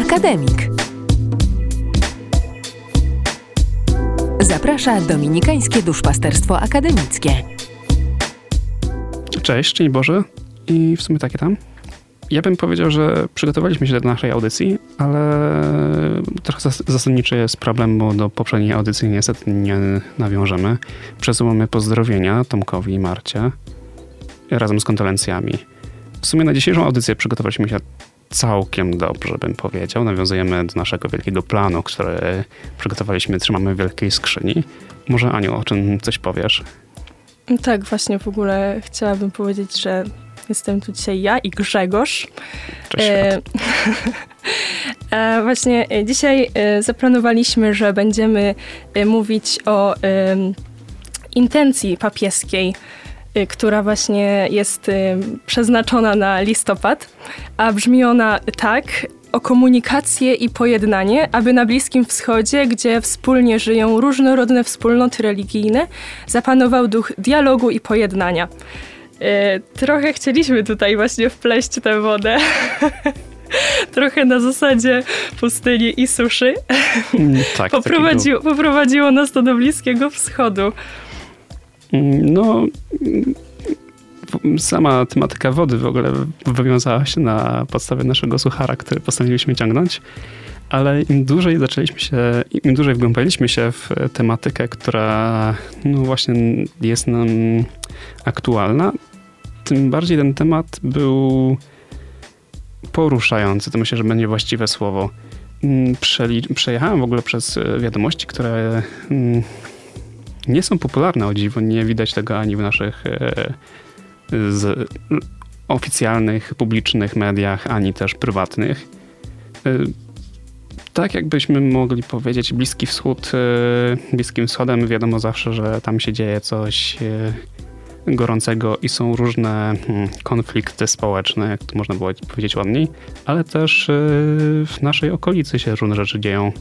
Akademik. Zaprasza Dominikańskie Duszpasterstwo Akademickie. Cześć, szczęść Boże i w sumie takie tam. Ja bym powiedział, że przygotowaliśmy się do naszej audycji, ale trochę zasadniczy jest problem, bo do poprzedniej audycji niestety nie nawiążemy. Przesyłamy pozdrowienia Tomkowi i Marcie razem z kondolencjami. W sumie na dzisiejszą audycję przygotowaliśmy się całkiem dobrze, bym powiedział. Nawiązujemy do naszego wielkiego planu, który przygotowaliśmy, trzymamy w wielkiej skrzyni. Może Aniu, o czym coś powiesz? Tak, właśnie w ogóle chciałabym powiedzieć, że jestem tu dzisiaj ja i Grzegorz. Cześć. E, e, właśnie dzisiaj e, zaplanowaliśmy, że będziemy e, mówić o e, intencji papieskiej która właśnie jest y, przeznaczona na listopad, a brzmi ona tak: o komunikację i pojednanie, aby na Bliskim Wschodzie, gdzie wspólnie żyją różnorodne wspólnoty religijne, zapanował duch dialogu i pojednania. Y, trochę chcieliśmy tutaj właśnie wpleść tę wodę. Trochę na zasadzie pustyni i suszy. Mm, tak, Poprowadziło, poprowadziło nas to do Bliskiego Wschodu. No, sama tematyka wody w ogóle wywiązała się na podstawie naszego suchara, który postanowiliśmy ciągnąć, ale im dłużej zaczęliśmy się, im dłużej wgłębialiśmy się w tematykę, która no właśnie jest nam aktualna, tym bardziej ten temat był poruszający. To myślę, że będzie właściwe słowo. Mm, przejechałem w ogóle przez wiadomości, które mm, nie są popularne o dziwo. Nie widać tego ani w naszych e, z oficjalnych, publicznych mediach, ani też prywatnych. E, tak jakbyśmy mogli powiedzieć, Bliski Wschód, e, Bliskim Wschodem wiadomo zawsze, że tam się dzieje coś gorącego i są różne hmm, konflikty społeczne, jak to można było powiedzieć ładniej, ale też w naszej okolicy się różne rzeczy dzieją.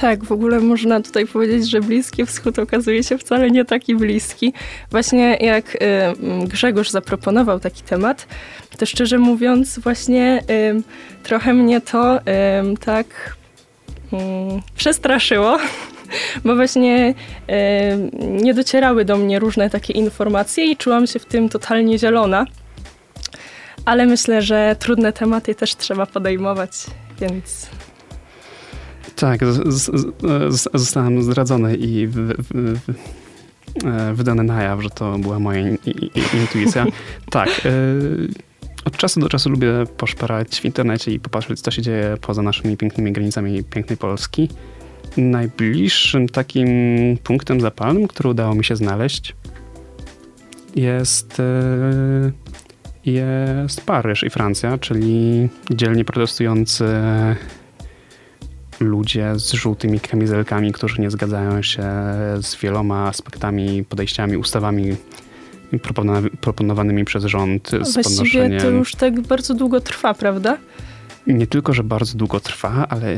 Tak, w ogóle można tutaj powiedzieć, że Bliski Wschód okazuje się wcale nie taki bliski. Właśnie jak y, Grzegorz zaproponował taki temat, to szczerze mówiąc właśnie trochę mnie to tak mm, przestraszyło, bo właśnie nie docierały do mnie różne takie informacje i czułam się w tym totalnie zielona. Ale myślę, że trudne tematy też trzeba podejmować, więc tak, zostałem zdradzony i w, w, w, e, wydane na jaw, że to była moja intuicja. tak. E, od czasu do czasu lubię poszperać w internecie i popatrzeć, co się dzieje poza naszymi pięknymi granicami pięknej Polski. Najbliższym takim punktem zapalnym, który udało mi się znaleźć, jest, e, jest Paryż i Francja, czyli dzielnie protestujący ludzie z żółtymi kamizelkami, którzy nie zgadzają się z wieloma aspektami, podejściami, ustawami proponowanymi przez rząd. No, z właściwie podnoszeniem... to już tak bardzo długo trwa, prawda? Nie tylko, że bardzo długo trwa, ale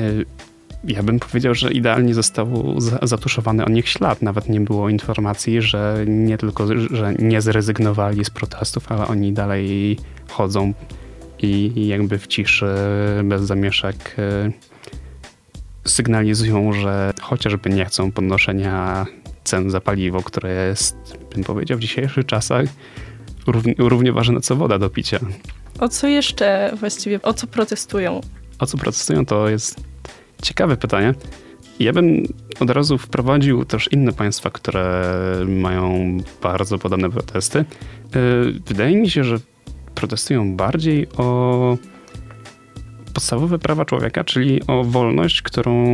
ja bym powiedział, że idealnie został zatuszowany o nich ślad. Nawet nie było informacji, że nie tylko, że nie zrezygnowali z protestów, ale oni dalej chodzą i jakby w ciszy, bez zamieszek sygnalizują, że chociażby nie chcą podnoszenia cen za paliwo, które jest, bym powiedział, w dzisiejszych czasach równie, równie ważne co woda do picia. O co jeszcze właściwie, o co protestują? O co protestują to jest ciekawe pytanie. Ja bym od razu wprowadził też inne państwa, które mają bardzo podobne protesty. Y, wydaje mi się, że protestują bardziej o podstawowe prawa człowieka, czyli o wolność, którą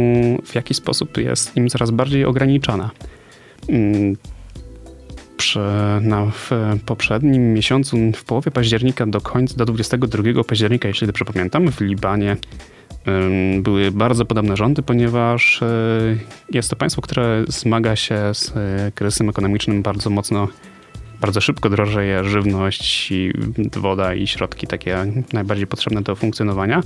w jakiś sposób jest im coraz bardziej ograniczana. Mm, przy, w poprzednim miesiącu, w połowie października do końca, do 22 października, jeśli dobrze pamiętam, w Libanie były bardzo podobne rządy, ponieważ e, jest to państwo, które zmaga się z e, kryzysem ekonomicznym bardzo mocno, bardzo szybko drożeje żywność, woda i środki takie najbardziej potrzebne do funkcjonowania.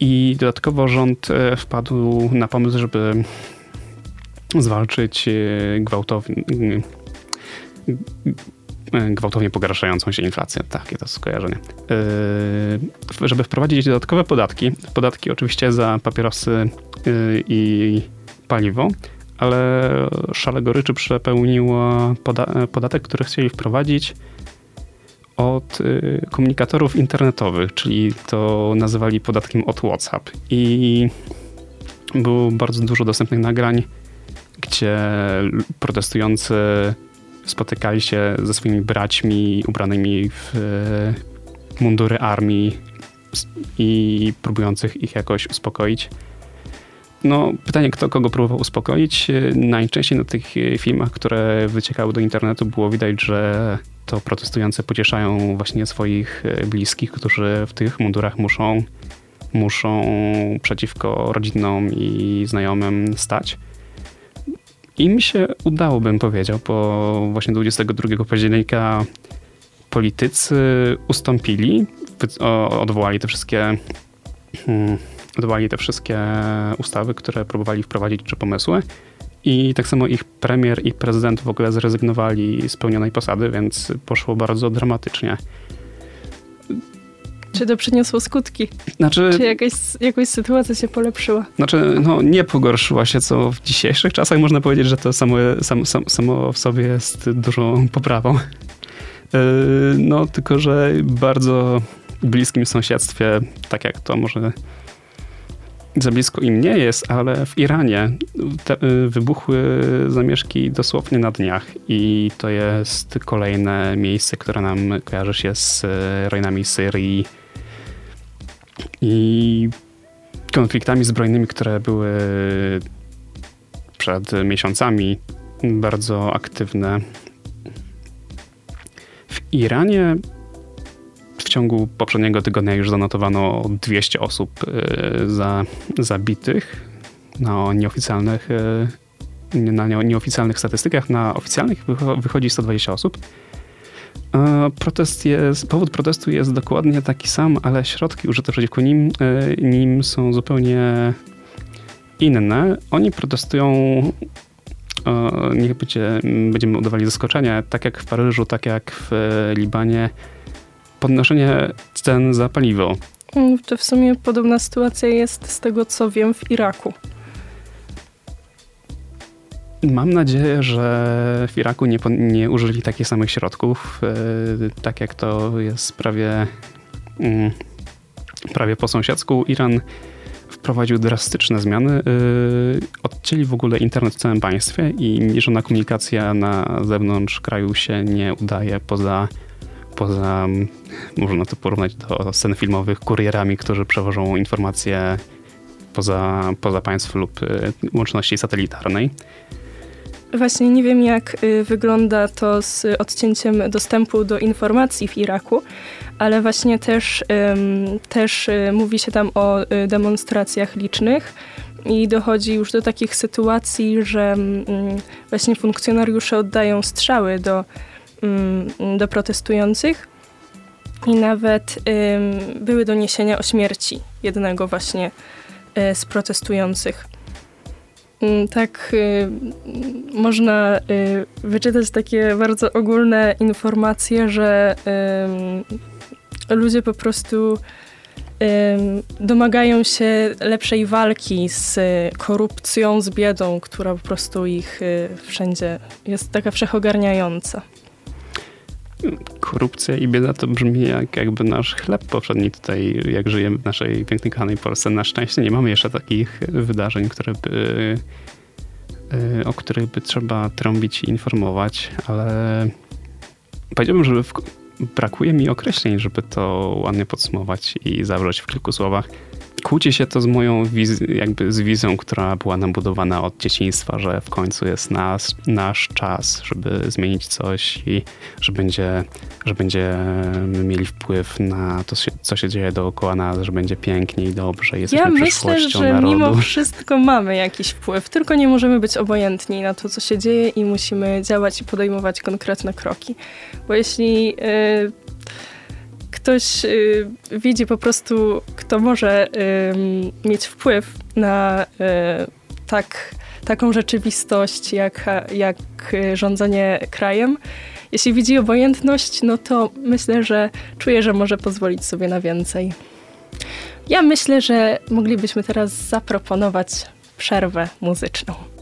I dodatkowo rząd e, wpadł na pomysł, żeby zwalczyć e, gwałtownie gwałtownie pogarszającą się inflację. Takie to skojarzenie. Żeby wprowadzić dodatkowe podatki, podatki oczywiście za papierosy i paliwo, ale szale goryczy przepełniło poda podatek, który chcieli wprowadzić od yy, komunikatorów internetowych, czyli to nazywali podatkiem od WhatsApp. I było bardzo dużo dostępnych nagrań, gdzie protestujący spotykali się ze swoimi braćmi ubranymi w e, mundury armii i próbujących ich jakoś uspokoić. No, pytanie, kto kogo próbował uspokoić. Najczęściej na tych filmach, które wyciekały do internetu, było widać, że to protestujące pocieszają właśnie swoich e, bliskich, którzy w tych mundurach muszą, muszą przeciwko rodzinom i znajomym stać. Im się udało, bym powiedział, bo właśnie 22 października politycy ustąpili, odwołali te wszystkie hmm, odwołali te wszystkie ustawy, które próbowali wprowadzić czy pomysły. I tak samo ich premier i prezydent w ogóle zrezygnowali z pełnionej posady, więc poszło bardzo dramatycznie. Czy to przyniosło skutki? Znaczy, Czy jakaś, jakaś sytuacja się polepszyła? Znaczy, no nie pogorszyła się, co w dzisiejszych czasach można powiedzieć, że to samo, sam, sam, samo w sobie jest dużą poprawą. Yy, no, tylko że bardzo bliskim sąsiedztwie, tak jak to może za blisko im nie jest, ale w Iranie te, yy, wybuchły zamieszki dosłownie na dniach i to jest kolejne miejsce, które nam kojarzy się z rejonami Syrii, i konfliktami zbrojnymi, które były przed miesiącami bardzo aktywne. W Iranie ciągu poprzedniego tygodnia już zanotowano 200 osób e, za, zabitych na nieoficjalnych, e, na nieoficjalnych statystykach. Na oficjalnych wychodzi 120 osób. Protest jest, powód protestu jest dokładnie taki sam, ale środki użyte przeciwko nim, e, nim są zupełnie inne. Oni protestują, niech będzie, będziemy udawali zaskoczenie, tak jak w Paryżu, tak jak w Libanie, podnoszenie cen za paliwo. Mm, to w sumie podobna sytuacja jest z tego, co wiem, w Iraku. Mam nadzieję, że w Iraku nie, nie użyli takich samych środków, yy, tak jak to jest prawie, yy, prawie po sąsiedzku. Iran wprowadził drastyczne zmiany. Yy, odcięli w ogóle internet w całym państwie i żadna komunikacja na zewnątrz kraju się nie udaje poza, poza można to porównać do scen filmowych, kurierami, którzy przewożą informacje poza, poza państwo lub łączności satelitarnej. Właśnie nie wiem, jak y, wygląda to z odcięciem dostępu do informacji w Iraku, ale właśnie też, też y, mówi się tam o y, demonstracjach licznych i dochodzi już do takich sytuacji, że mm, właśnie funkcjonariusze oddają strzały do, do protestujących i nawet były doniesienia o śmierci jednego właśnie z protestujących. Mm, tak, y, można y, wyczytać takie bardzo ogólne informacje, że ludzie po prostu domagają się lepszej walki z korupcją, z biedą, która po prostu ich y, wszędzie jest taka wszechogarniająca korupcja i bieda to brzmi jak jakby nasz chleb powszedni tutaj, jak żyjemy w naszej pięknej, kochanej Polsce. Na szczęście nie mamy jeszcze takich wydarzeń, które by, y, o których by trzeba trąbić i informować, ale powiedziałbym, że brakuje mi określeń, żeby to ładnie podsumować i zawrzeć w kilku słowach kłóci się to z moją wiz- jakby z wizją, która była nam budowana od dzieciństwa, że w końcu jest nas, nasz czas, żeby zmienić coś i że będzie, że będziemy mieli wpływ na to, co się dzieje dookoła nas, że będzie pięknie i dobrze, jesteśmy ja myślę, że narodu. mimo wszystko mamy jakiś wpływ, tylko nie możemy być obojętni na to, co się dzieje i musimy działać i podejmować konkretne kroki. Bo jeśli yy, ktoś y, widzi po prostu, kto może y, mieć wpływ na y, tak, taką rzeczywistość jak, jak rządzenie krajem. Jeśli widzi obojętność, no to myślę, że czuje, że może pozwolić sobie na więcej. Ja myślę, że moglibyśmy teraz zaproponować przerwę muzyczną.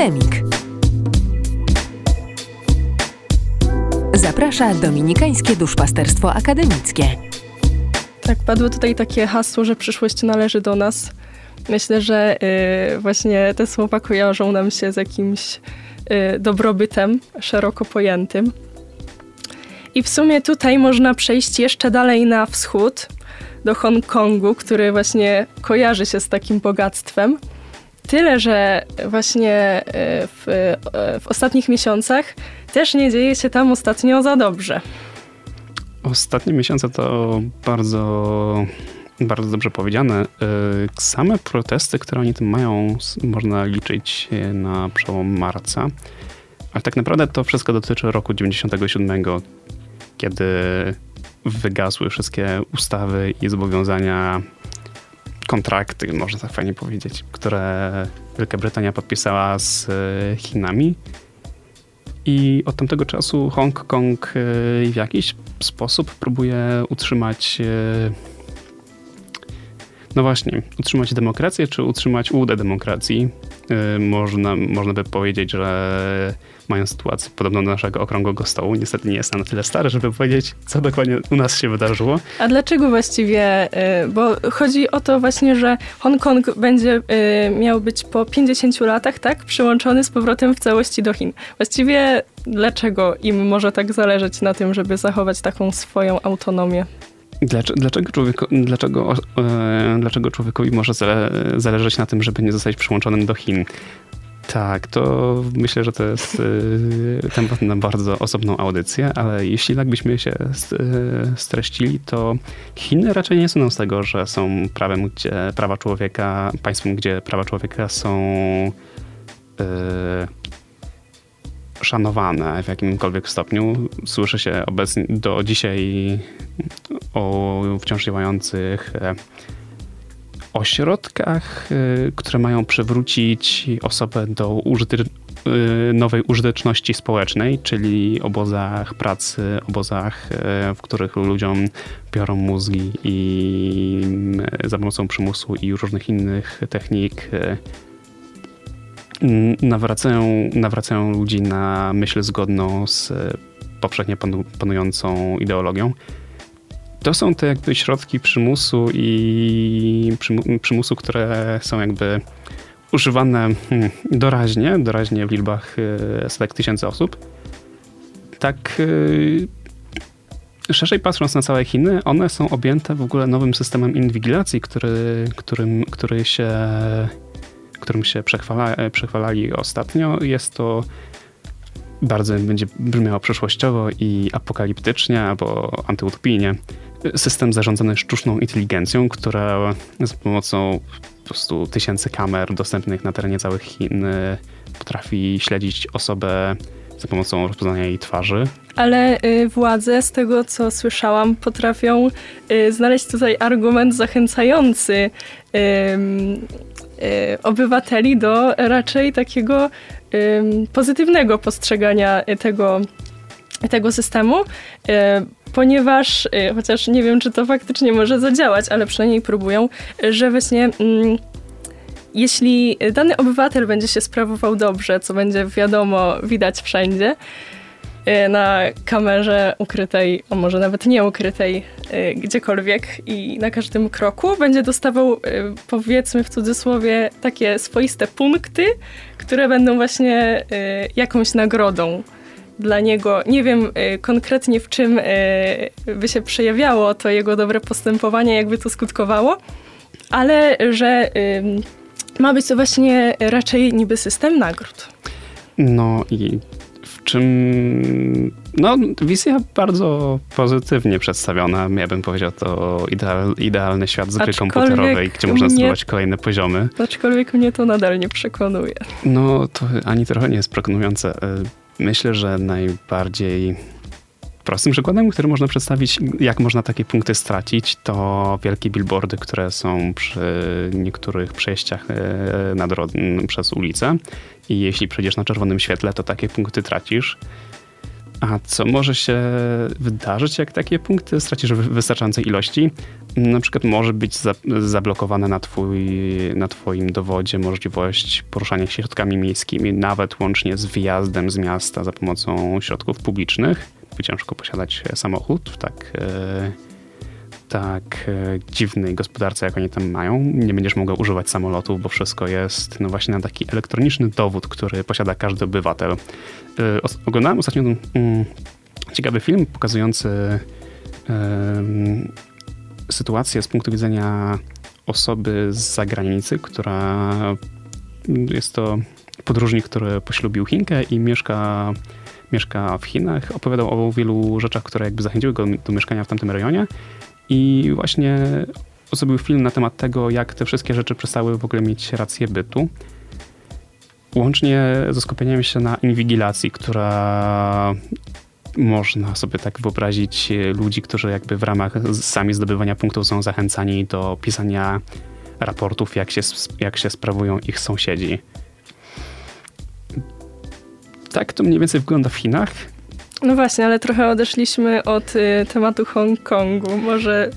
Akademik. Zaprasza Dominikańskie Duszpasterstwo Akademickie. Tak, padło tutaj takie hasło, że przyszłość należy do nas. Myślę, że y, właśnie te słowa kojarzą nam się z jakimś y, dobrobytem szeroko pojętym. I w sumie tutaj można przejść jeszcze dalej na wschód, do Hongkongu, który właśnie kojarzy się z takim bogactwem. Tyle, że właśnie e, w, e, w ostatnich miesiącach też nie dzieje się tam ostatnio za dobrze. Ostatnie miesiące to bardzo, bardzo dobrze powiedziane. E, same protesty, które oni tym mają, można liczyć na przełom marca. Ale tak naprawdę to wszystko dotyczy roku 97, kiedy wygasły wszystkie ustawy i zobowiązania kontrakty, można tak fajnie powiedzieć, które Wielka Brytania podpisała z e, Chinami. I od tamtego czasu Hongkong e, w jakiś sposób próbuje utrzymać e, no właśnie, utrzymać demokrację, czy utrzymać ułudę demokracji. można, można by powiedzieć, że mają sytuację podobną do naszego okrągłego stołu. Niestety nie jestem na tyle stary, żeby powiedzieć, co dokładnie u nas się wydarzyło. A dlaczego właściwie? Y, bo chodzi o to właśnie, że Hongkong będzie y, miał być po 50 latach, tak? Przyłączony z powrotem w całości do Chin. Właściwie dlaczego im może tak zależeć na tym, żeby zachować taką swoją autonomię? Dlaczego, człowieko, dlaczego, e, dlaczego człowiekowi może zale, zależeć na tym, żeby nie zostać przyłączonym do Chin? Tak, to myślę, że to jest y, temat na bardzo osobną audycję, ale jeśli tak byśmy się streścili, to Chiny raczej nie są z tego, że są prawem, gdzie prawa człowieka, państwem, gdzie prawa człowieka są y, szanowane w jakimkolwiek stopniu. Słyszy się obecnie do dzisiaj o wciąż działających ośrodkach, y, które mają przywrócić osobę do użyty, y, nowej użyteczności społecznej, czyli obozach pracy, obozach, y, w których ludziom biorą mózgi i za pomocą przymusu i różnych innych technik nawracają, nawracają ludzi na myśl zgodną z powszechnie panującą ideologią to są te jakby środki przymusu i przymusu, które są jakby używane hmm, doraźnie, doraźnie w liczbach e, setek tysięcy osób. Tak e, szerzej patrząc na całe Chiny, one są objęte w ogóle nowym systemem inwigilacji, który, którym, który się, którym się przechwala, e, przechwalali ostatnio. Jest to bardzo będzie brzmiało przyszłościowo i apokaliptycznie albo antyutopijnie system zarządzany sztuczną inteligencją, która za pomocą po prostu tysięcy kamer dostępnych na terenie całych Chin potrafi śledzić osobę za pomocą rozpoznania jej twarzy. Ale y, władze, z tego co słyszałam, potrafią y, znaleźć tutaj argument zachęcający y, obywateli do raczej takiego pozytywnego postrzegania tego, tego systemu, ponieważ, y, chociaż nie wiem, czy to faktycznie może zadziałać, ale przynajmniej próbują, że właśnie mm, jeśli dany obywatel będzie się sprawował dobrze, co będzie wiadomo, widać wszędzie, y, na kamerze ukrytej, a może nawet nie ukrytej, y, gdziekolwiek i na każdym kroku będzie dostawał, powiedzmy w cudzysłowie, takie swoiste punkty, które będą właśnie jakąś nagrodą dla niego, nie wiem y, konkretnie w czym y, by się przejawiało to jego dobre postępowanie, jakby to skutkowało, ale że y, ma być to właśnie raczej niby system nagród. No i w czym. No, wizja bardzo pozytywnie przedstawiona. Ja bym powiedział, to ideal, idealny świat z gry komputerowej, gdzie można zdobywać kolejne poziomy. Aczkolwiek mnie to nadal nie przekonuje. No, to ani trochę nie jest przekonujące. Myślę, że najbardziej prostym przykładem, który można przedstawić, jak można takie punkty stracić, to wielkie billboardy, które są przy niektórych przejściach e, na przez ulicę. I jeśli przejdziesz na czerwonym świetle, to takie punkty tracisz. A co może się wydarzyć, jak takie punkty stracisz w wystarczającej ilości? Na przykład może być zablokowana na, twój, na twoim dowodzie możliwość poruszania się środkami miejskimi, nawet łącznie z wyjazdem z miasta za pomocą środków publicznych. Ciężko posiadać samochód w tak e, tak e, dziwnej gospodarce, jak oni tam mają. Nie będziesz mogła używać samolotów, bo wszystko jest no właśnie na taki elektroniczny dowód, który posiada każdy obywatel. E, oglądałem ostatnio mm, ciekawy film pokazujący sytuację z punktu widzenia osoby z zagranicy, która jest to podróżnik, który poślubił Chinkę i mieszka, mieszka w Chinach. Opowiadał o wielu rzeczach, które jakby zachęciły go do mieszkania w tamtym rejonie i właśnie zrobił film na temat tego, jak te wszystkie rzeczy przestały w ogóle mieć rację bytu. Łącznie ze skupieniem się na inwigilacji, która można sobie tak wyobrazić ludzi, którzy jakby w ramach sami zdobywania punktów są zachęcani do pisania raportów, jak się, jak się sprawują ich sąsiedzi. Tak to mniej więcej wygląda w Chinach. No właśnie, ale trochę odeszliśmy od y, tematu Hongkongu. Może,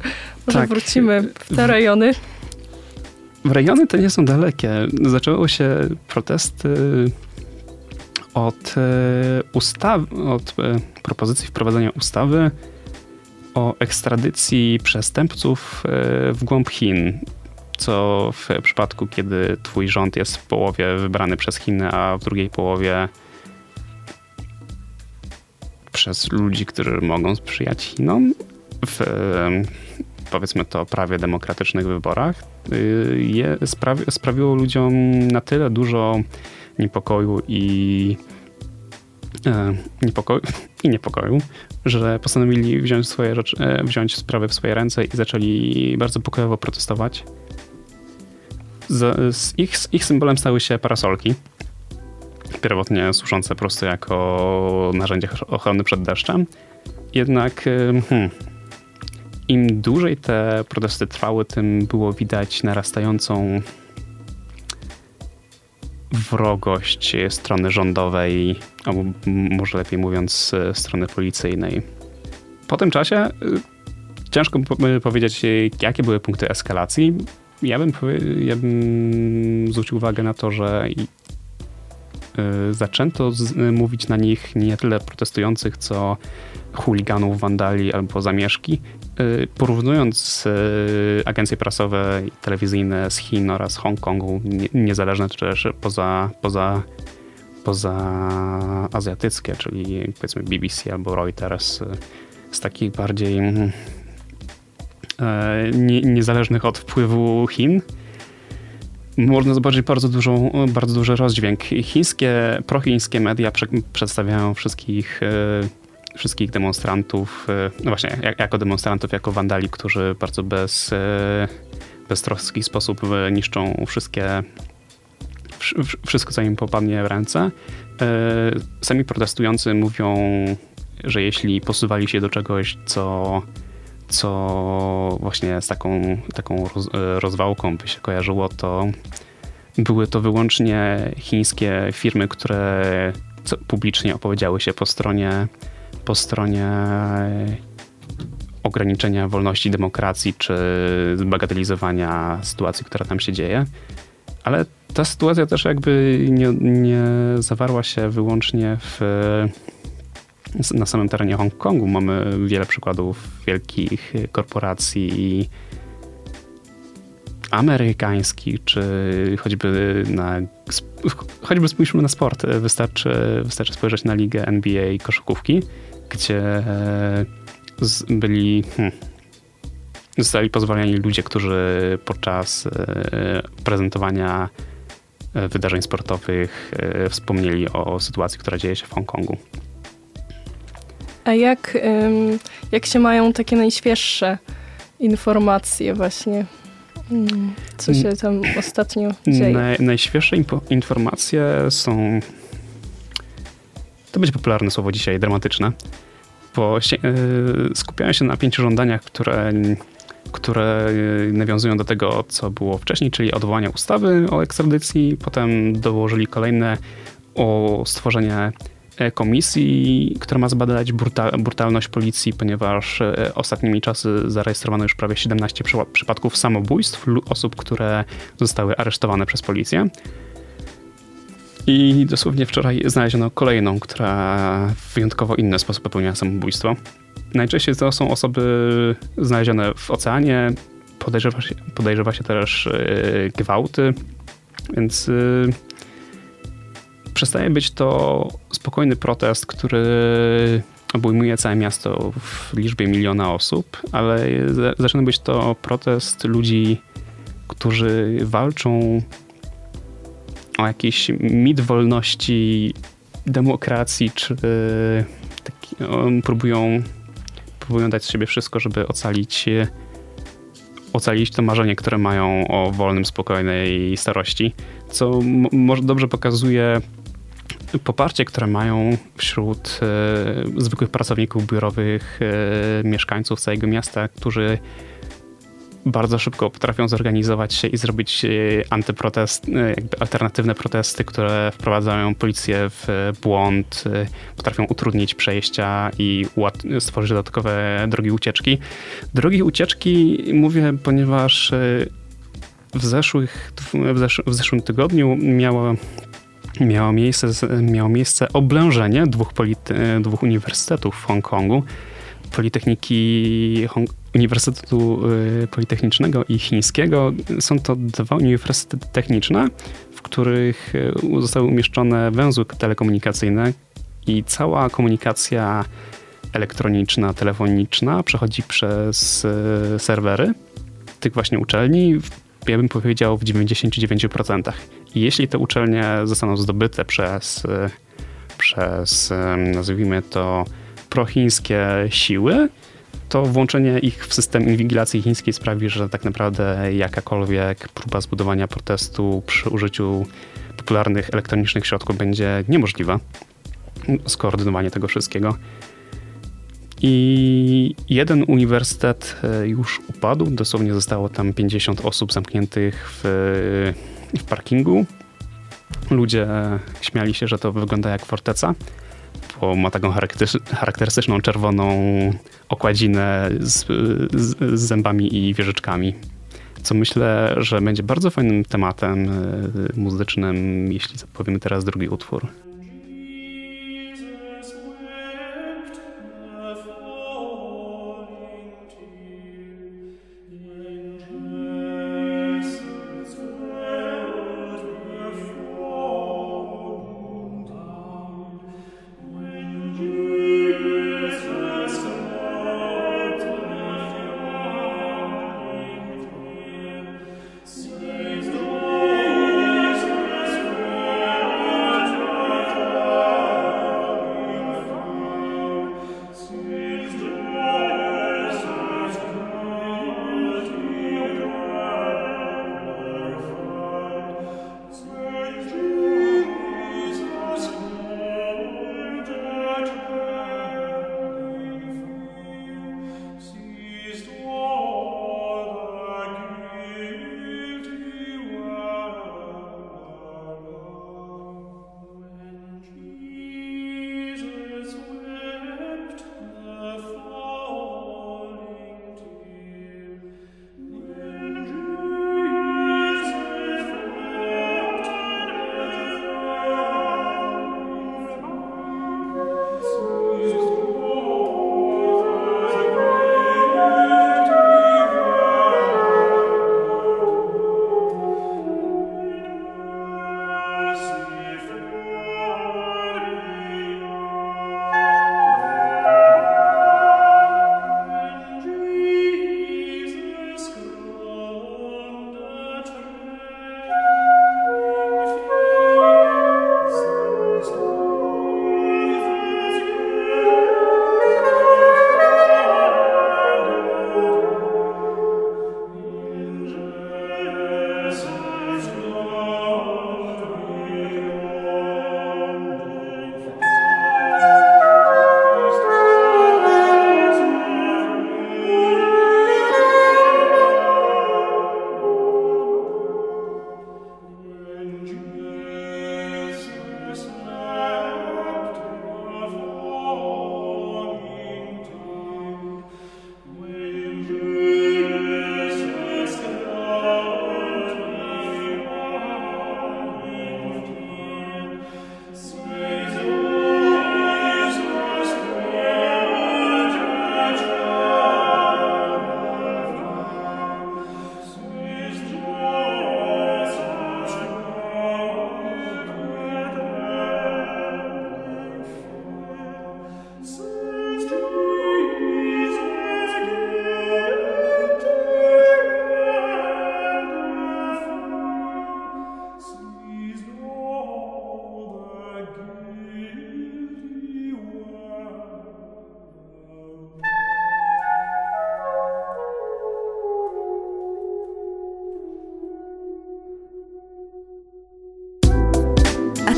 może tak. wrócimy w te rejony. rejony te nie są dalekie. Zaczęło się protesty od ustawy, od propozycji wprowadzenia ustawy o ekstradycji przestępców w głąb Chin co w przypadku, kiedy twój rząd jest w połowie wybrany przez Chiny, a w drugiej połowie przez ludzi, którzy mogą sprzyjać Chinom w powiedzmy to prawie demokratycznych wyborach, y, je, sprawi, sprawiło ludziom na tyle dużo niepokoju i e, niepokoju, i niepokoju, że postanowili wziąć, swoje rzeczy, e, wziąć sprawy w swoje ręce i zaczęli bardzo pokojowo protestować. Z, z ich, z ich symbolem stały się parasolki, pierwotnie służące po prostu jako narzędzie ochrony przed deszczem. Jednak hmm, im dłużej te protesty trwały, tym było widać narastającą wrogość strony rządowej, albo może lepiej mówiąc, strony policyjnej. Po tym czasie y, ciężko powiedzieć, jakie były punkty eskalacji ja bym, ja bym zwrócił uwagę na to, że y, zaczęto z, mówić na nich nie tyle protestujących, co chuliganów, wandali albo zamieszki. Y, porównując y, agencje prasowe i telewizyjne z Chin oraz Hongkongu, nie, niezależne czy też poza, poza, poza azjatyckie, czyli powiedzmy BBC albo Reuters, z takich bardziej mm, nie, niezależnych od wpływu Chin, można zobaczyć bardzo, dużą, bardzo duży rozdźwięk. Chińskie, prochińskie media prze, przedstawiają wszystkich, e, wszystkich demonstrantów, e, no właśnie, jako demonstrantów, jako wandali, którzy bardzo bez, beztroski sposób niszczą wszystkie, wszystko, co im popadnie w ręce. Sami protestujący mówią, że jeśli posuwali się do czegoś, co co właśnie z taką, taką roz, rozwałką by się kojarzyło, to były to wyłącznie chińskie firmy, które publicznie opowiedziały się po stronie, po stronie ograniczenia wolności demokracji czy zbagatelizowania sytuacji, która tam się dzieje. Ale ta sytuacja też jakby nie, nie zawarła się wyłącznie w na samym terenie Hongkongu mamy wiele przykładów wielkich korporacji amerykańskich, czy choćby na choćby spójrzmy na sport. Wystarczy, wystarczy spojrzeć na ligę NBA koszykówki, gdzie byli hmm, zostali pozwoleni ludzie, którzy podczas e, prezentowania e, wydarzeń sportowych e, wspomnieli o sytuacji, która dzieje się w Hongkongu. A jak, jak się mają takie najświeższe informacje właśnie? Mm, co się tam ostatnio dzieje? Naj, najświeższe informacje są... To będzie popularne słowo dzisiaj, dramatyczne. Bo się, yy, skupiają się na pięciu żądaniach, które, które nawiązują do tego, co było wcześniej, czyli odwołania ustawy o ekstradycji. Potem dołożyli kolejne o stworzenie E, komisji, która ma zbadać brutalność policji, ponieważ e, ostatnimi czasy zarejestrowano już prawie 17 przypadków samobójstw osób, które zostały aresztowane przez policję. I dosłownie wczoraj znaleziono kolejną, która w wyjątkowo inny sposób popełniła samobójstwo. Najczęściej to są osoby znalezione w oceanie, podejrzewa się, podejrzewa się też e, gwałty, więc przestaje być to spokojny protest, który obejmuje całe miasto w liczbie miliona osób, ale zaczyna być to protest ludzi, którzy walczą o jakiś mit wolności, demokracji, czy taki, próbują, próbują dać z siebie wszystko, żeby ocalić, ocalić to marzenie, które mają o wolnym, spokojnej starości, co może dobrze pokazuje poparcie, które mają wśród e, zwykłych pracowników biurowych, e, mieszkańców całego miasta, którzy bardzo szybko potrafią zorganizować się i zrobić e, antyprotest, e, jakby alternatywne protesty, które wprowadzają policję w błąd, e, potrafią utrudnić przejścia i stworzyć dodatkowe drogi ucieczki. Drogi ucieczki mówię, ponieważ w, zeszłych, w, zesz w zeszłym tygodniu miało, miało, miejsce, miało miejsce oblężenie dwóch, dwóch uniwersytetów w Hongkongu. Politechniki Hong Uniwersytetu y, Politechnicznego i Chińskiego. Są to dwa uniwersytety techniczne, w których y, zostały umieszczone węzły telekomunikacyjne i cała komunikacja elektroniczna, telefoniczna przechodzi przez serwery tych właśnie uczelni, ja bym powiedział w 99%. Jeśli te uczelnie zostaną zdobyte przez, przez nazwijmy to, prochińskie siły, to włączenie ich w system inwigilacji chińskiej sprawi, że tak naprawdę jakakolwiek próba zbudowania protestu przy użyciu popularnych elektronicznych środków będzie niemożliwa. Skoordynowanie tego wszystkiego. I jeden uniwersytet e, już upadł, dosłownie zostało tam 50 osób zamkniętych w, w parkingu. Ludzie śmiali się, że to wygląda jak forteca, bo ma taką charakterystyczną czerwoną okładzinę z, z, z zębami i wieżyczkami. Co myślę, że będzie bardzo fajnym tematem e, muzycznym, jeśli powiemy teraz drugi utwór.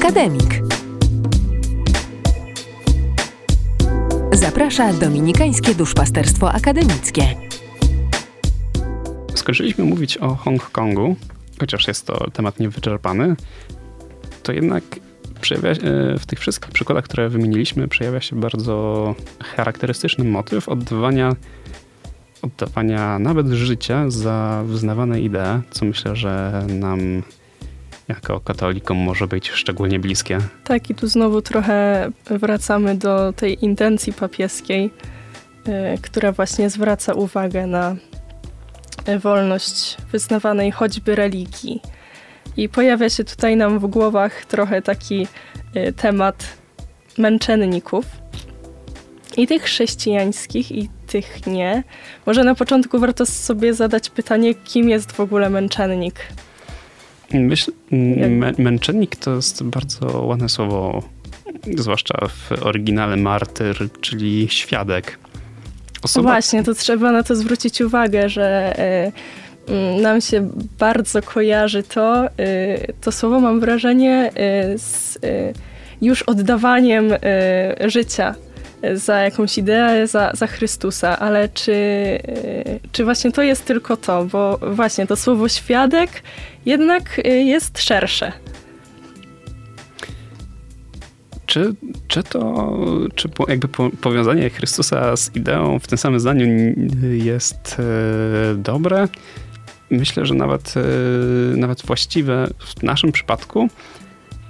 Akademik. Zaprasza Dominikańskie Duszpasterstwo Akademickie. Skończyliśmy mówić o Hongkongu, chociaż jest to temat niewyczerpany, to jednak przejawia, e, w tych wszystkich przykładach, które wymieniliśmy, przejawia się bardzo charakterystyczny motyw oddawania oddawania nawet życia za wyznawane idee, co myślę, że nam jako katolikom może być szczególnie bliskie. Tak, i tu znowu trochę wracamy do tej intencji papieskiej, y, która właśnie zwraca uwagę na wolność wyznawanej choćby religii. I pojawia się tutaj nam w głowach trochę taki y, temat męczenników. I tych chrześcijańskich, i tych nie. Może na początku warto sobie zadać pytanie, kim jest w ogóle męczennik? Myślę, mę, męczennik to jest bardzo ładne słowo, zwłaszcza w oryginale martyr, czyli świadek. Osoba... Właśnie, to trzeba na to zwrócić uwagę, że y, nam się bardzo kojarzy to, y, to słowo mam wrażenie y, z już oddawaniem życia za jakąś ideę, za, za Chrystusa, ale czy, czy właśnie to jest tylko to, bo właśnie to słowo świadek jednak jest szersze. Czy, czy to, czy jakby powiązanie Chrystusa z ideą w tym samym zdaniu jest e, dobre? Myślę, że nawet, nawet właściwe w naszym przypadku.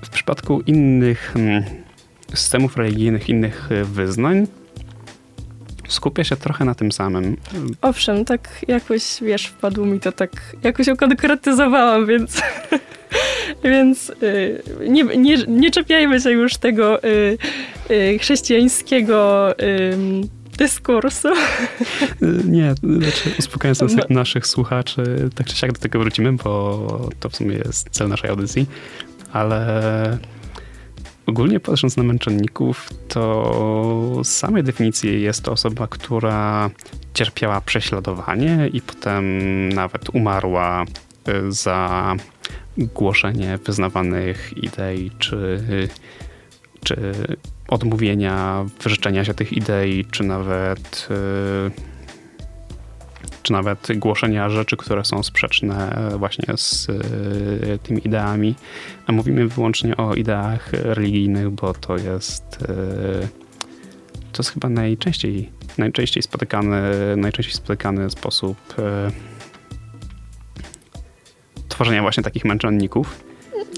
W przypadku innych hmm, systemów religijnych, innych e, wyznań, skupia się trochę na tym samym. Owszem, tak jakoś, wiesz, wpadło mi to tak, jakoś ukonkretyzowałam, więc Więc y, nie, nie, nie czepiajmy się już tego y, y, chrześcijańskiego dyskursu. Nie, znaczy uspokajając no. naszych słuchaczy, tak czy siak do tego wrócimy, bo to w sumie jest cel naszej audycji, ale ogólnie patrząc na męczenników, to z samej definicji jest to osoba, która cierpiała prześladowanie i potem nawet umarła za głoszenie wyznawanych idei, czy, czy odmówienia wyrzeczenia się tych idei, czy nawet czy nawet głoszenia rzeczy, które są sprzeczne właśnie z tymi ideami. A mówimy wyłącznie o ideach religijnych, bo to jest to jest chyba najczęściej, najczęściej spotykany, najczęściej spotykany sposób tworzenia właśnie takich męczenników?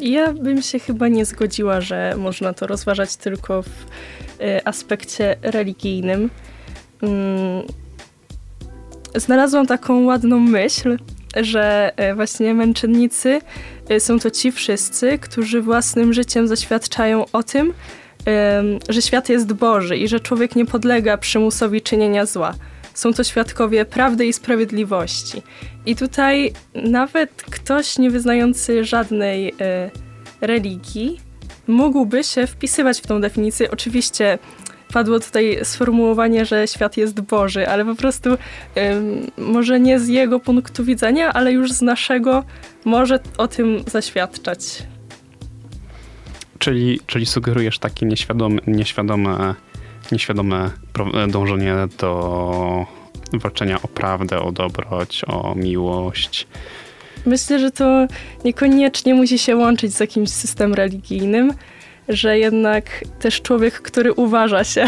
Ja bym się chyba nie zgodziła, że można to rozważać tylko w aspekcie religijnym. Znalazłam taką ładną myśl, że y, właśnie męczennicy y, są to ci wszyscy, którzy własnym życiem zaświadczają o tym, że świat jest Boży i że człowiek nie podlega przymusowi czynienia zła. Są to świadkowie prawdy i sprawiedliwości. I tutaj nawet ktoś nie wyznający żadnej y, religii mógłby się wpisywać w tą definicję. Oczywiście padło tutaj sformułowanie, że świat jest Boży, ale po prostu y, może nie z jego punktu widzenia, ale już z naszego może o tym zaświadczać. Czyli, czyli sugerujesz takie nieświadome, nieświadome nieświadome dążenie do walczenia o prawdę, o dobroć, o miłość. Myślę, że to niekoniecznie musi się łączyć z jakimś systemem religijnym, że jednak też człowiek, który uważa się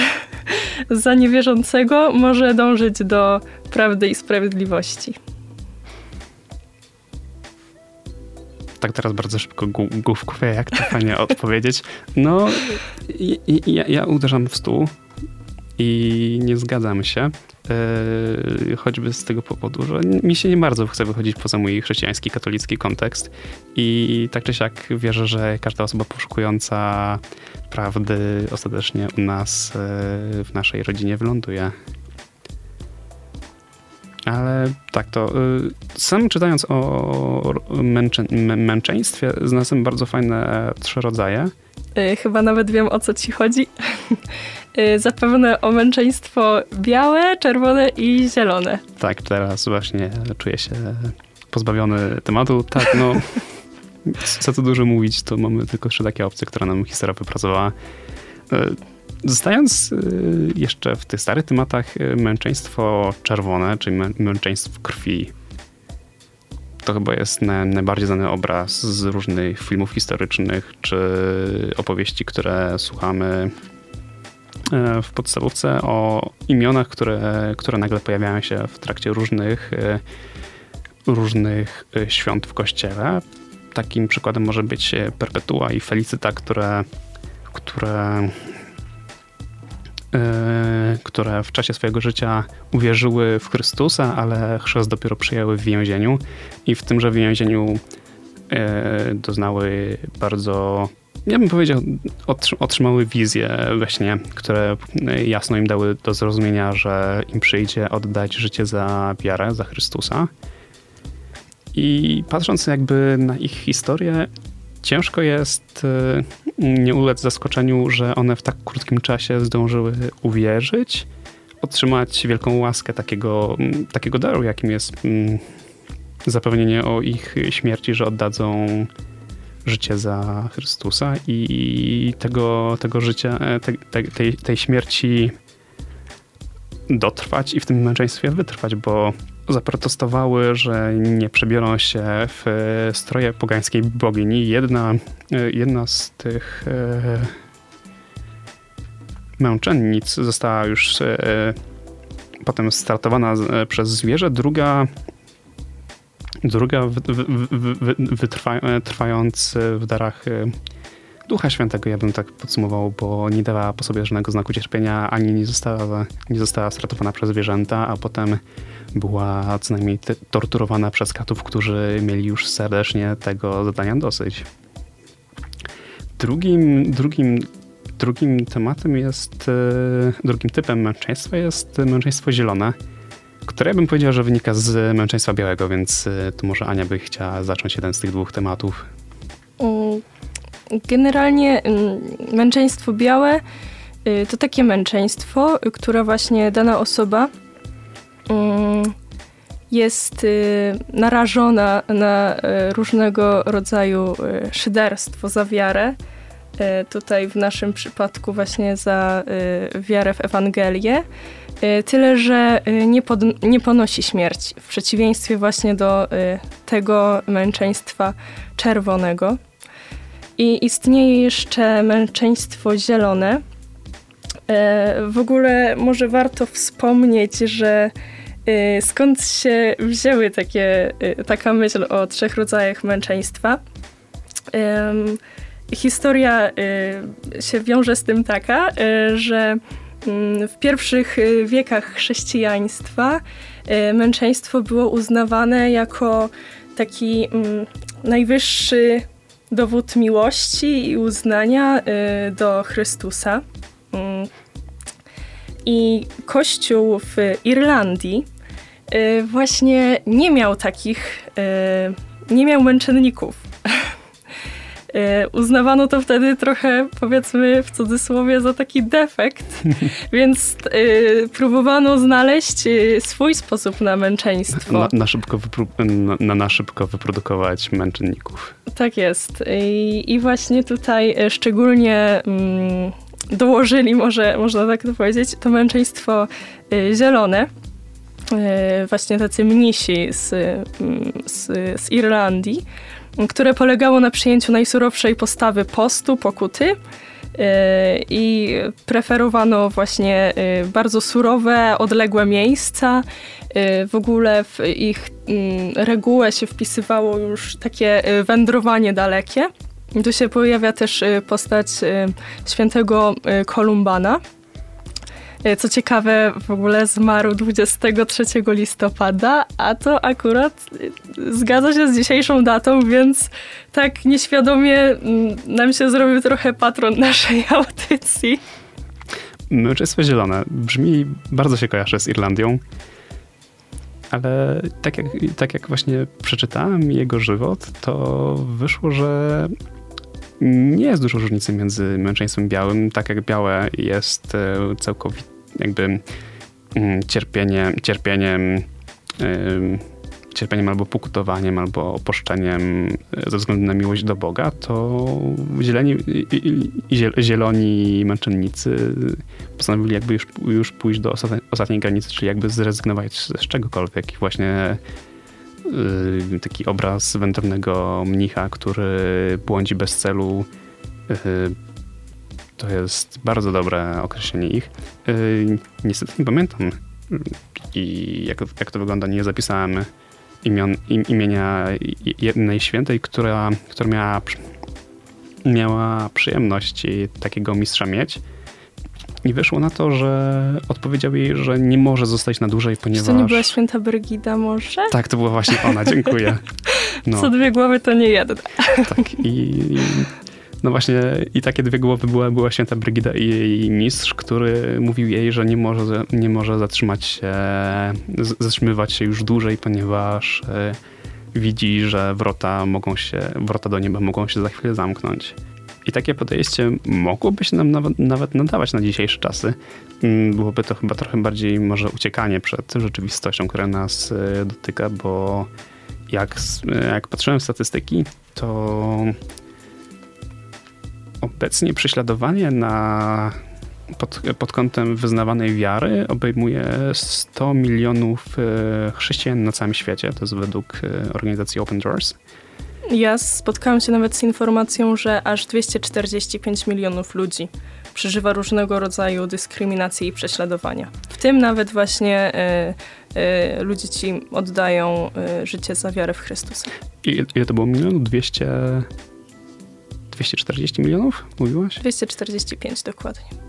za niewierzącego, może dążyć do prawdy i sprawiedliwości. tak teraz bardzo szybko główkowie, jak to fajnie odpowiedzieć. No, ja, ja uderzam w stół i nie zgadzam się. Yy, choćby z tego powodu, że mi się nie bardzo chce wychodzić poza mój chrześcijański, katolicki kontekst i tak czy siak wierzę, że każda osoba poszukująca prawdy ostatecznie u nas yy, w naszej rodzinie wyląduje. Ale tak, to yy, sam czytając o męcze, męczeństwie znalazłem bardzo fajne trzy rodzaje. Chyba nawet wiem o co ci chodzi. Y, zapewne o męczeństwo białe, czerwone i zielone. Tak, teraz właśnie czuję się pozbawiony tematu. Tak, no, co tu dużo mówić, to mamy tylko trzy takie opcje, które nam historia wypracowała. Y, zostając y, jeszcze w tych starych tematach, męczeństwo czerwone, czyli męczeństwo krwi, to chyba jest najbardziej znany obraz z różnych filmów historycznych czy opowieści, które słuchamy e, w podstawówce o imionach, które, które nagle pojawiają się w trakcie różnych, e, różnych e, świąt w kościele. Takim przykładem może być Perpetua i Felicyta, które, które które w czasie swojego życia uwierzyły w Chrystusa, ale chrzest dopiero przyjęły w więzieniu i w tymże więzieniu doznały bardzo ja bym powiedział, otrzymały wizje we śnie, które jasno im dały do zrozumienia, że im przyjdzie oddać życie za wiarę, za Chrystusa. I patrząc jakby na ich historię, ciężko jest e, nie ulec zaskoczeniu, że one w tak krótkim czasie zdążyły uwierzyć, otrzymać wielką łaskę takiego, takiego daru, jakim jest zapewnienie o ich śmierci, że oddadzą życie za Chrystusa i tego, tego życia, e, te, tej, tej śmierci dotrwać i w tym męczeństwie wytrwać, bo zaprotestowały, że nie przebiorą się w stroje pogańskiej bogini. Jedna, e, jedna z tych e, męczennic została już potem startowana przez zwierzę, druga Druga wytrwając w darach e, Ducha Świętego, ja bym tak podsumował, bo nie dawała po sobie żadnego znaku cierpienia, ani nie została, nie została stratowana przez zwierzęta, a potem była co najmniej torturowana przez katów, którzy mieli już serdecznie tego zadania dosyć. Drugim, drugim, drugim tematem jest, e, drugim typem męczeństwa jest męczeństwo zielone które bym powiedział, że wynika z męczeństwa białego, więc y, tu może Ania by chciała zacząć jeden z tych dwóch tematów. Generalnie mm, męczeństwo białe y, to takie męczeństwo, które właśnie dana osoba mm, jest y, narażona na różnego rodzaju szyderstwo za wiarę. Tutaj w naszym przypadku właśnie za wiarę w Ewangelię. Y, tyle, że y, nie, pod, nie ponosi śmierci, w przeciwieństwie właśnie do y, tego męczeństwa czerwonego. I istnieje jeszcze męczeństwo zielone. W ogóle może warto wspomnieć, że skąd się wzięły takie, taka myśl o trzech rodzajach męczeństwa. Historia się wiąże z tym taka, że Mm, w pierwszych wiekach chrześcijaństwa męczeństwo było uznawane jako taki mm, najwyższy dowód miłości i uznania y, do Chrystusa. Mm. I Kościół w Irlandii właśnie nie miał takich, nie miał męczenników. E, uznawano to wtedy trochę, powiedzmy w cudzysłowie, za taki defekt, więc y, próbowano znaleźć e, swój sposób na męczeństwo. Na, na szybko, na, na, na, szybko wyprodukować męczenników. Tak jest. I, i właśnie tutaj szczególnie mm, dołożyli, może można tak to powiedzieć, to męczeństwo y, zielone. Y, właśnie tacy mnisi z, mm, z, z Irlandii które polegało na przyjęciu najsurowszej postawy postu, pokuty. Y, I preferowano właśnie y, bardzo surowe, odległe miejsca. W ogóle w ich mm, regułę się wpisywało już takie wędrowanie dalekie. Tu się pojawia też postać świętego Kolumbana, E, co ciekawe, w ogóle zmarł 23 listopada, a to akurat e, zgadza się z dzisiejszą datą, więc tak nieświadomie mm, nam się zrobił trochę patron naszej audycji. Męczeństwo Zielone brzmi, bardzo się kojarzy z Irlandią, ale tak jak, tak jak właśnie przeczytałem jego żywot, to wyszło, że nie jest dużo różnicy między męczeństwem białym, tak jak białe jest e, całkowicie jakby mm, cierpienie, cierpieniem, cierpieniem albo pokutowaniem, albo opuszczeniem e, ze względu na miłość do Boga, to zieleni, zieloni męczennicy postanowili jakby już, już pójść do ostatniej granicy, czyli jakby zrezygnować z czegokolwiek. I właśnie taki obraz wędrownego mnicha, który błądzi bez celu, y, To jest bardzo dobre określenie ich. Yy, niestety nie pamiętam i jak, jak to wygląda, nie zapisałem imion, im, imienia jednej świętej, która, która miała, miała przyjemność takiego mistrza mieć. I wyszło na to, że odpowiedział jej, że nie może zostać na dłużej, ponieważ... Czy to nie była święta Brygida może? Tak, to była właśnie ona, dziękuję. No. Co dwie głowy to nie jedna. Tak i... No właśnie i takie dwie głowy była, była święta Brygida i jej mistrz, który mówił jej, że nie może, nie może zatrzymać się, zatrzymywać się już dłużej, ponieważ e, widzi, że wrota mogą się, wrota do nieba mogą się za chwilę zamknąć. I takie podejście mogłoby się nam nawet, nawet nadawać na dzisiejsze czasy. Mm, byłoby to chyba trochę bardziej może uciekanie przed rzeczywistością, która nas e, dotyka, bo jak, jak patrzyłem w statystyki, to obecnie prześladowanie na, pod, pod kątem wyznawanej wiary obejmuje 100 milionów e, chrześcijan na całym świecie. To jest według e, organizacji Open Doors. Ja spotkałam się nawet z informacją, że aż 245 milionów ludzi przeżywa różnego rodzaju dyskryminacji i prześladowania. W tym nawet właśnie y, y, ludzie ci oddają y, życie za wiarę w Chrystusa. I ile to było? Milion? 200... 240 milionów, mówiłaś? 245 dokładnie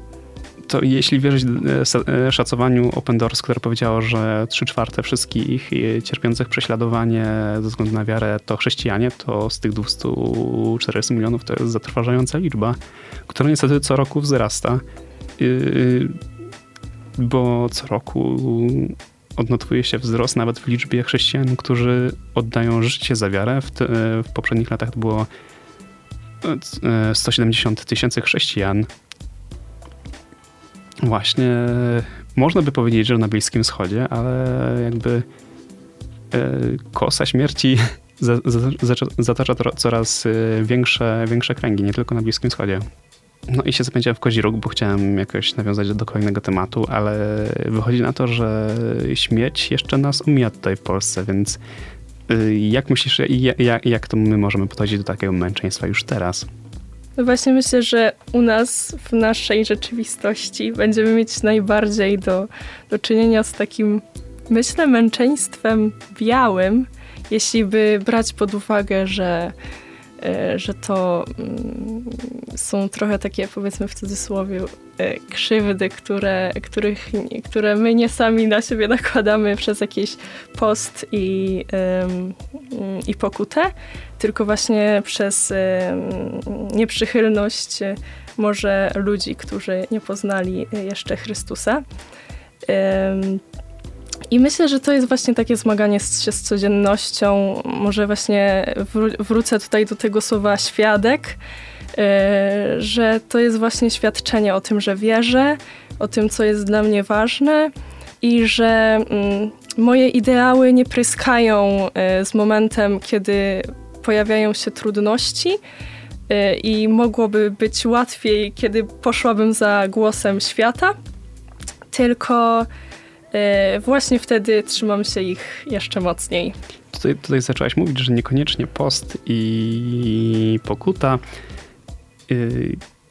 to jeśli wierzyć e, e, szacowaniu Open Doors, które powiedziało, że 3 czwarte wszystkich e, cierpiących prześladowanie ze względu na wiarę to chrześcijanie, to z tych 240 milionów to jest zatrważająca liczba, która niestety co roku wzrasta. Bo co roku odnotowuje się wzrost nawet w liczbie chrześcijan, którzy oddają życie za wiarę. W, te, w poprzednich latach było 170 tysięcy chrześcijan, Właśnie, można by powiedzieć, że na Bliskim Wschodzie, ale jakby e, kosa śmierci zatacza coraz e, większe, większe kręgi, nie tylko na Bliskim Wschodzie. No i się zapędziłem w kozi róg, bo chciałem jakoś nawiązać do kolejnego tematu, ale wychodzi na to, że śmierć jeszcze nas omija tutaj w Polsce, więc e, jak myślisz, jak, jak to my możemy podchodzić do takiego męczeństwa już teraz? No właśnie myślę, że u nas, w naszej rzeczywistości, będziemy mieć najbardziej do, do czynienia z takim, myślę, męczeństwem białym, jeśli by brać pod uwagę, że E, że to mm, są trochę takie, powiedzmy w cudzysłowie, e, krzywdy, które, których, które my nie sami na siebie nakładamy przez jakiś post i, i pokutę, tylko właśnie przez nieprzychylność może ludzi, którzy nie poznali jeszcze Chrystusa. I myślę, że to jest właśnie takie zmaganie się z codziennością. Może właśnie wrócę tutaj do tego słowa świadek, e, że to jest właśnie świadczenie o tym, że wierzę, o tym, co jest dla mnie ważne i że mm, moje ideały nie pryskają e, z momentem, kiedy pojawiają się trudności e, i mogłoby być łatwiej, kiedy poszłabym za głosem świata, tylko E, właśnie wtedy trzymam się ich jeszcze mocniej. Tutaj, tutaj zaczęłaś mówić, że niekoniecznie post i pokuta. E,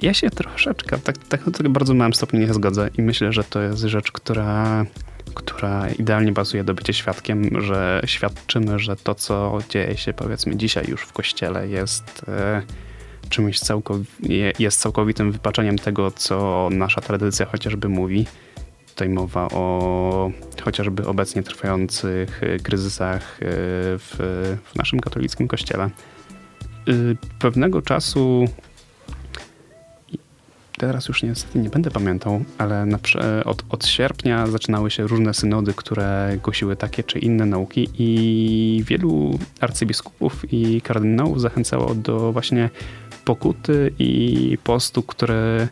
ja się troszeczkę, tak, tak na bardzo małym stopniu nie zgodzę i myślę, że to jest rzecz, która, która idealnie bazuje do bycia świadkiem, że świadczymy, że to, co dzieje się powiedzmy dzisiaj już w kościele jest e, czymś całkowi- jest całkowitym wypaczeniem tego, co nasza tradycja chociażby mówi tutaj mowa o chociażby obecnie trwających e, kryzysach e, w, w naszym katolickim kościele. Pewnego czasu teraz już niestety nie będę pamiętał, ale od, od, sierpnia zaczynały się różne synody, które głosiły takie czy inne nauki i wielu arcybiskupów i kardynałów zachęcało do właśnie pokuty i postu, które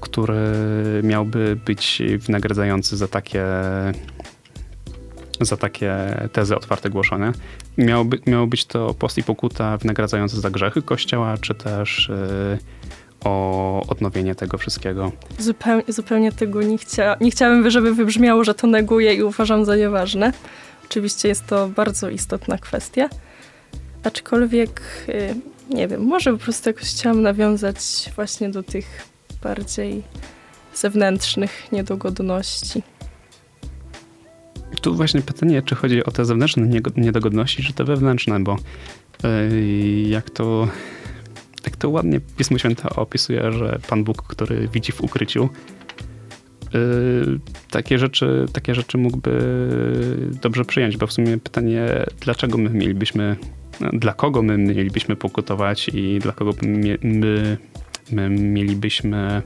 który miałby być wynagradzający za takie za takie tezy otwarte głoszone. Miało, by, być to post i pokuta wynagradzające za grzechy Kościoła, czy też yy, o odnowienie tego wszystkiego. Zupełnie, zupełnie tego nie, chcia, nie chciałabym, żeby wybrzmiało, że to neguję i uważam za nieważne. Oczywiście jest to bardzo istotna kwestia. Aczkolwiek, yy, nie wiem, może po prostu jakoś chciałam nawiązać właśnie do tych bardziej zewnętrznych niedogodności. Tu właśnie pytanie, czy chodzi o te zewnętrzne niedogodności, czy te wewnętrzne, bo yy, jak to, tak to ładnie Pismo Święte opisuje, że Pan Bóg, który widzi w ukryciu, yy, takie, rzeczy, takie rzeczy mógłby dobrze przyjąć, bo w sumie pytanie, dlaczego my mielibyśmy, dla kogo my mielibyśmy pokutować i dla kogo my, my, my mielibyśmy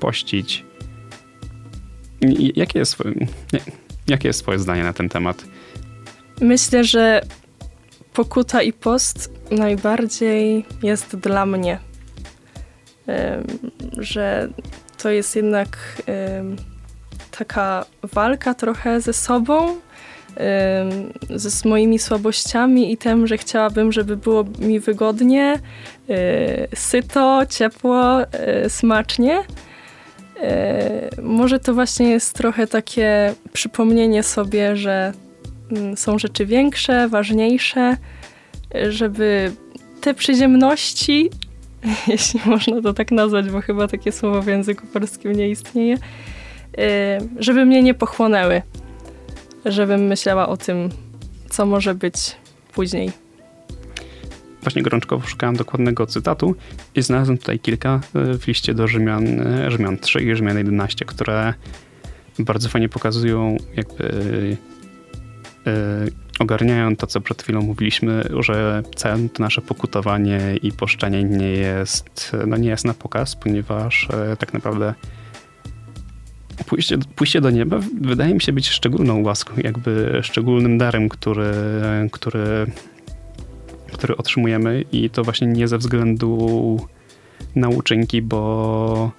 pościć. Jakie jest, jakie jest Twoje zdanie na ten temat? Myślę, że pokuta i post najbardziej jest dla mnie. Że to jest jednak taka walka trochę ze sobą, ze moimi słabościami i tym, że chciałabym, żeby było mi wygodnie, y, syto, ciepło, y, smacznie. Y, może to właśnie jest trochę takie przypomnienie sobie, że są rzeczy większe, ważniejsze, żeby te przyziemności, jeśli można to tak nazwać, bo chyba takie słowo w języku polskim nie istnieje, żeby mnie nie pochłonęły żebym myślała o tym, co może być później. Właśnie gorączkowo szukałem dokładnego cytatu i znalazłem tutaj kilka e, w liście do Rzymian, Rzymian 3 i Rzymian 11, które bardzo fajnie pokazują, jakby ogarniają to, co przed chwilą mówiliśmy, że całe to nasze pokutowanie i poszczenie nie jest, no nie jest na pokaz, ponieważ yy, tak naprawdę pójście, pójście do nieba wydaje mi się być szczególną łaską, jakby szczególnym darem, który, który, który otrzymujemy i to właśnie nie ze względu na uczynki, bo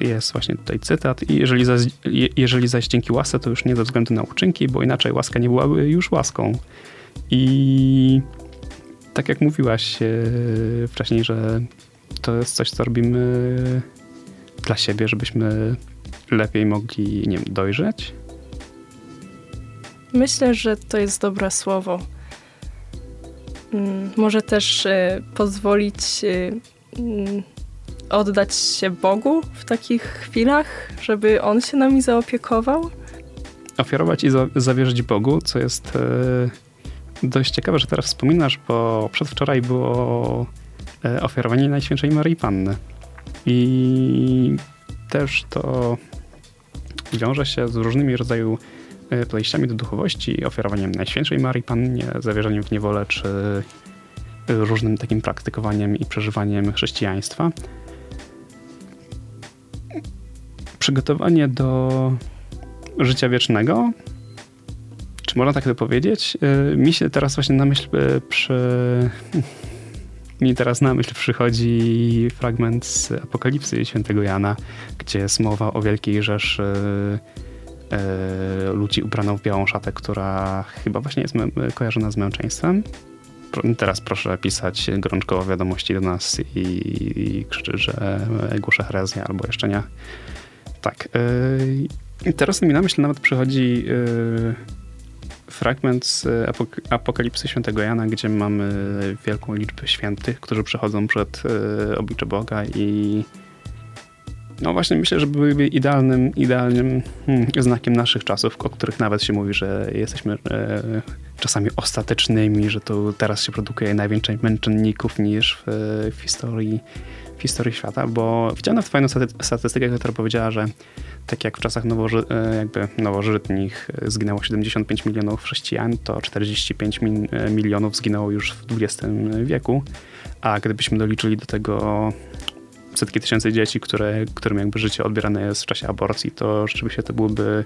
jest właśnie tutaj cytat i jeżeli zaś, jeżeli zaś dzięki łasce, to już nie ze względu na uczynki, bo inaczej łaska nie byłaby już łaską. I tak jak mówiłaś e, wcześniej, że to jest coś, co robimy dla siebie, żebyśmy lepiej mogli, nie wiem, dojrzeć? Myślę, że to jest dobre słowo. Mm, może też y, pozwolić y, mm, oddać się Bogu w takich chwilach, żeby On się nami zaopiekował. Ofiarować i za zawierzyć Bogu, co jest y, dość ciekawe, że teraz wspominasz, bo przedwczoraj było ofiarowanie Najświętszej Maryi Panny. I też to wiąże się z różnymi rodzajami e, podejściami do duchowości, ofiarowaniem Najświętszej Marii Pannie, zawierzaniem w niewolę, czy różnym takim praktykowaniem i przeżywaniem chrześcijaństwa. Przygotowanie do życia wiecznego, czy można tak to powiedzieć? E, mi się teraz właśnie na myśl e, przy mi teraz na myśl przychodzi fragment z Apokalipsy świętego Jana, gdzie jest mowa o wielkiej rzeszy e, ludzi ubraną w białą szatę, która chyba właśnie jest kojarzona z męczeństwem. Teraz proszę pisać gorączkowo wiadomości do nas i, i krzyczy, że głoszę herezję albo jeszcze nie. Tak. E, teraz mi na myśl nawet przychodzi e, fragment z apok Apokalipsy Świętego Jana, gdzie mamy wielką liczbę świętych, którzy przychodzą przed e, oblicze Boga i no właśnie myślę, że byłyby idealnym, idealnym hmm, znakiem naszych czasów, o których nawet się mówi, że jesteśmy e, czasami ostatecznymi, że to teraz się produkuje najwięcej męczenników niż w, w historii historii świata, bo widziałem nawet fajną statystykę, która powiedziała, że tak jak w czasach nowoży, e, jakby nowożytnich zginęło 75 milionów chrześcijan, to 45 e, milionów zginęło już w XX wieku, a gdybyśmy doliczyli do tego setki tysięcy dzieci, które, którym jakby życie odbierane jest w czasie aborcji, to rzeczywiście to byłyby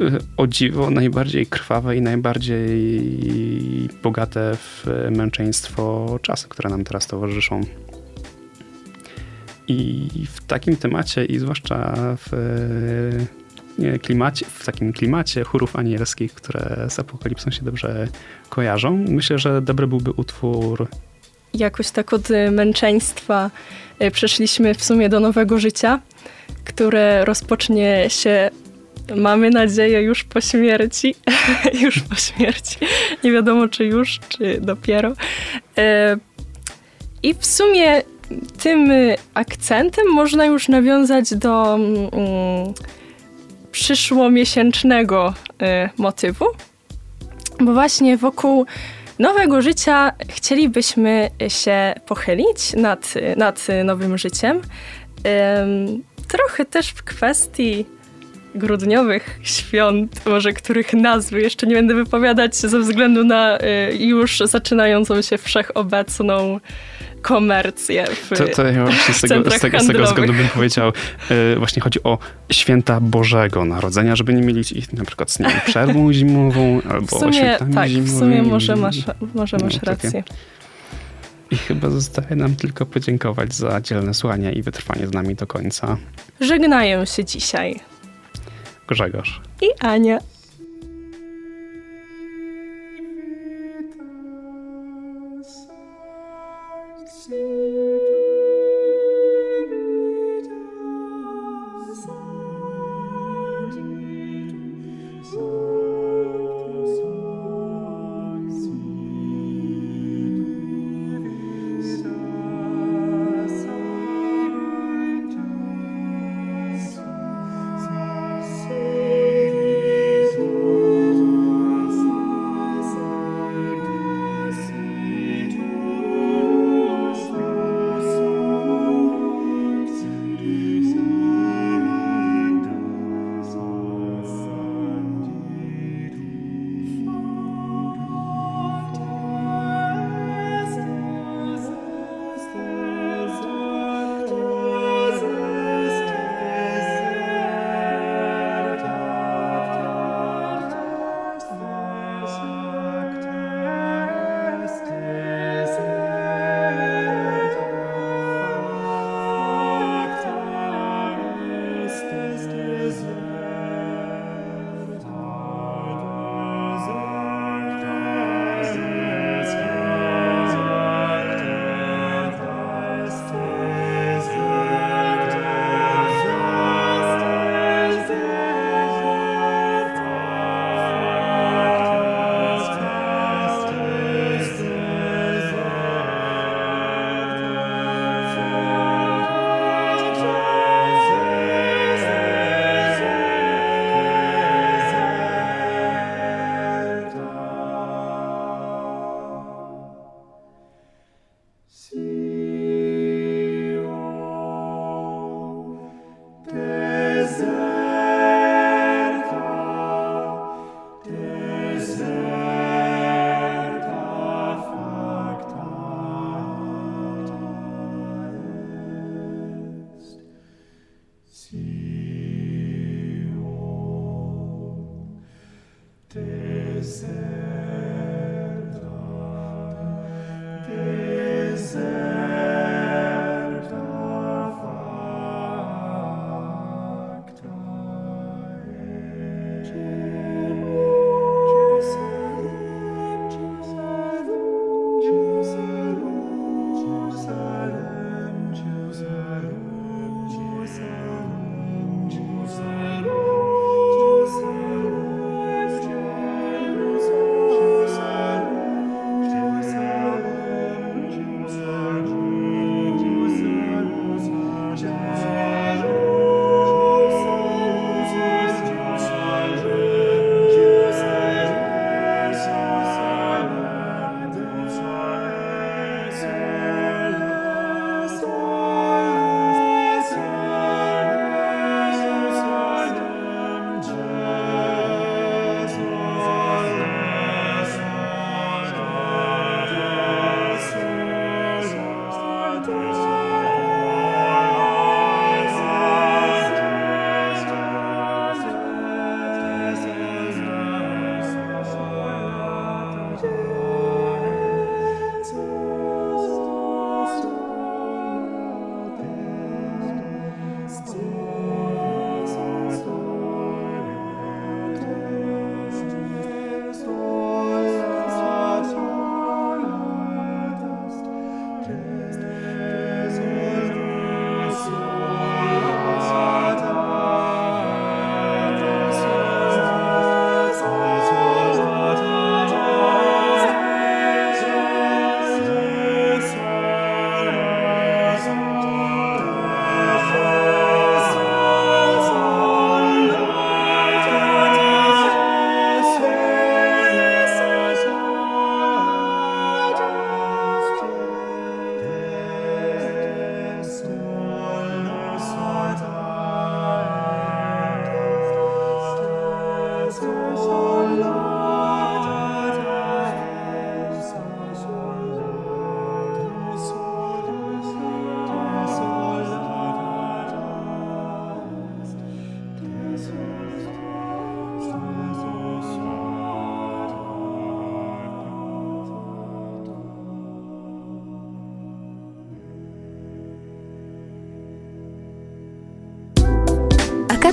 e, o dziwo najbardziej krwawe i najbardziej bogate w męczeństwo czasy, które nam teraz towarzyszą. I w takim temacie i zwłaszcza w nie, klimacie, w takim klimacie chórów anielskich, które z apokalipsą się dobrze kojarzą, myślę, że dobry byłby utwór. Jakoś tak od męczeństwa e, przeszliśmy w sumie do nowego życia, które rozpocznie się mamy nadzieję już po śmierci. już po śmierci. Nie wiadomo, czy już, czy dopiero. E, I w sumie tym y, akcentem można już nawiązać do mm, przyszłomiesięcznego y, motywu, bo właśnie wokół nowego życia chcielibyśmy się pochylić nad, nad nowym życiem. Trochę też w kwestii grudniowych świąt, może których nazwy jeszcze nie będę wypowiadać ze względu na y, już zaczynającą się wszechobecną komercję w To, to ja właśnie z tego, z, tego, z tego względu bym powiedział, y, właśnie chodzi o święta Bożego Narodzenia, żeby nie mieli ich na przykład z wiem, przerwą zimową albo W sumie świętami tak, w zimowymi. sumie może masz, może No, masz takie. rację. I chyba zostaje nam tylko podziękować za dzielne słuchanie i wytrwanie z nami do końca. Żegnają się dzisiaj Grzegorz. i Ania.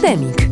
Akademik.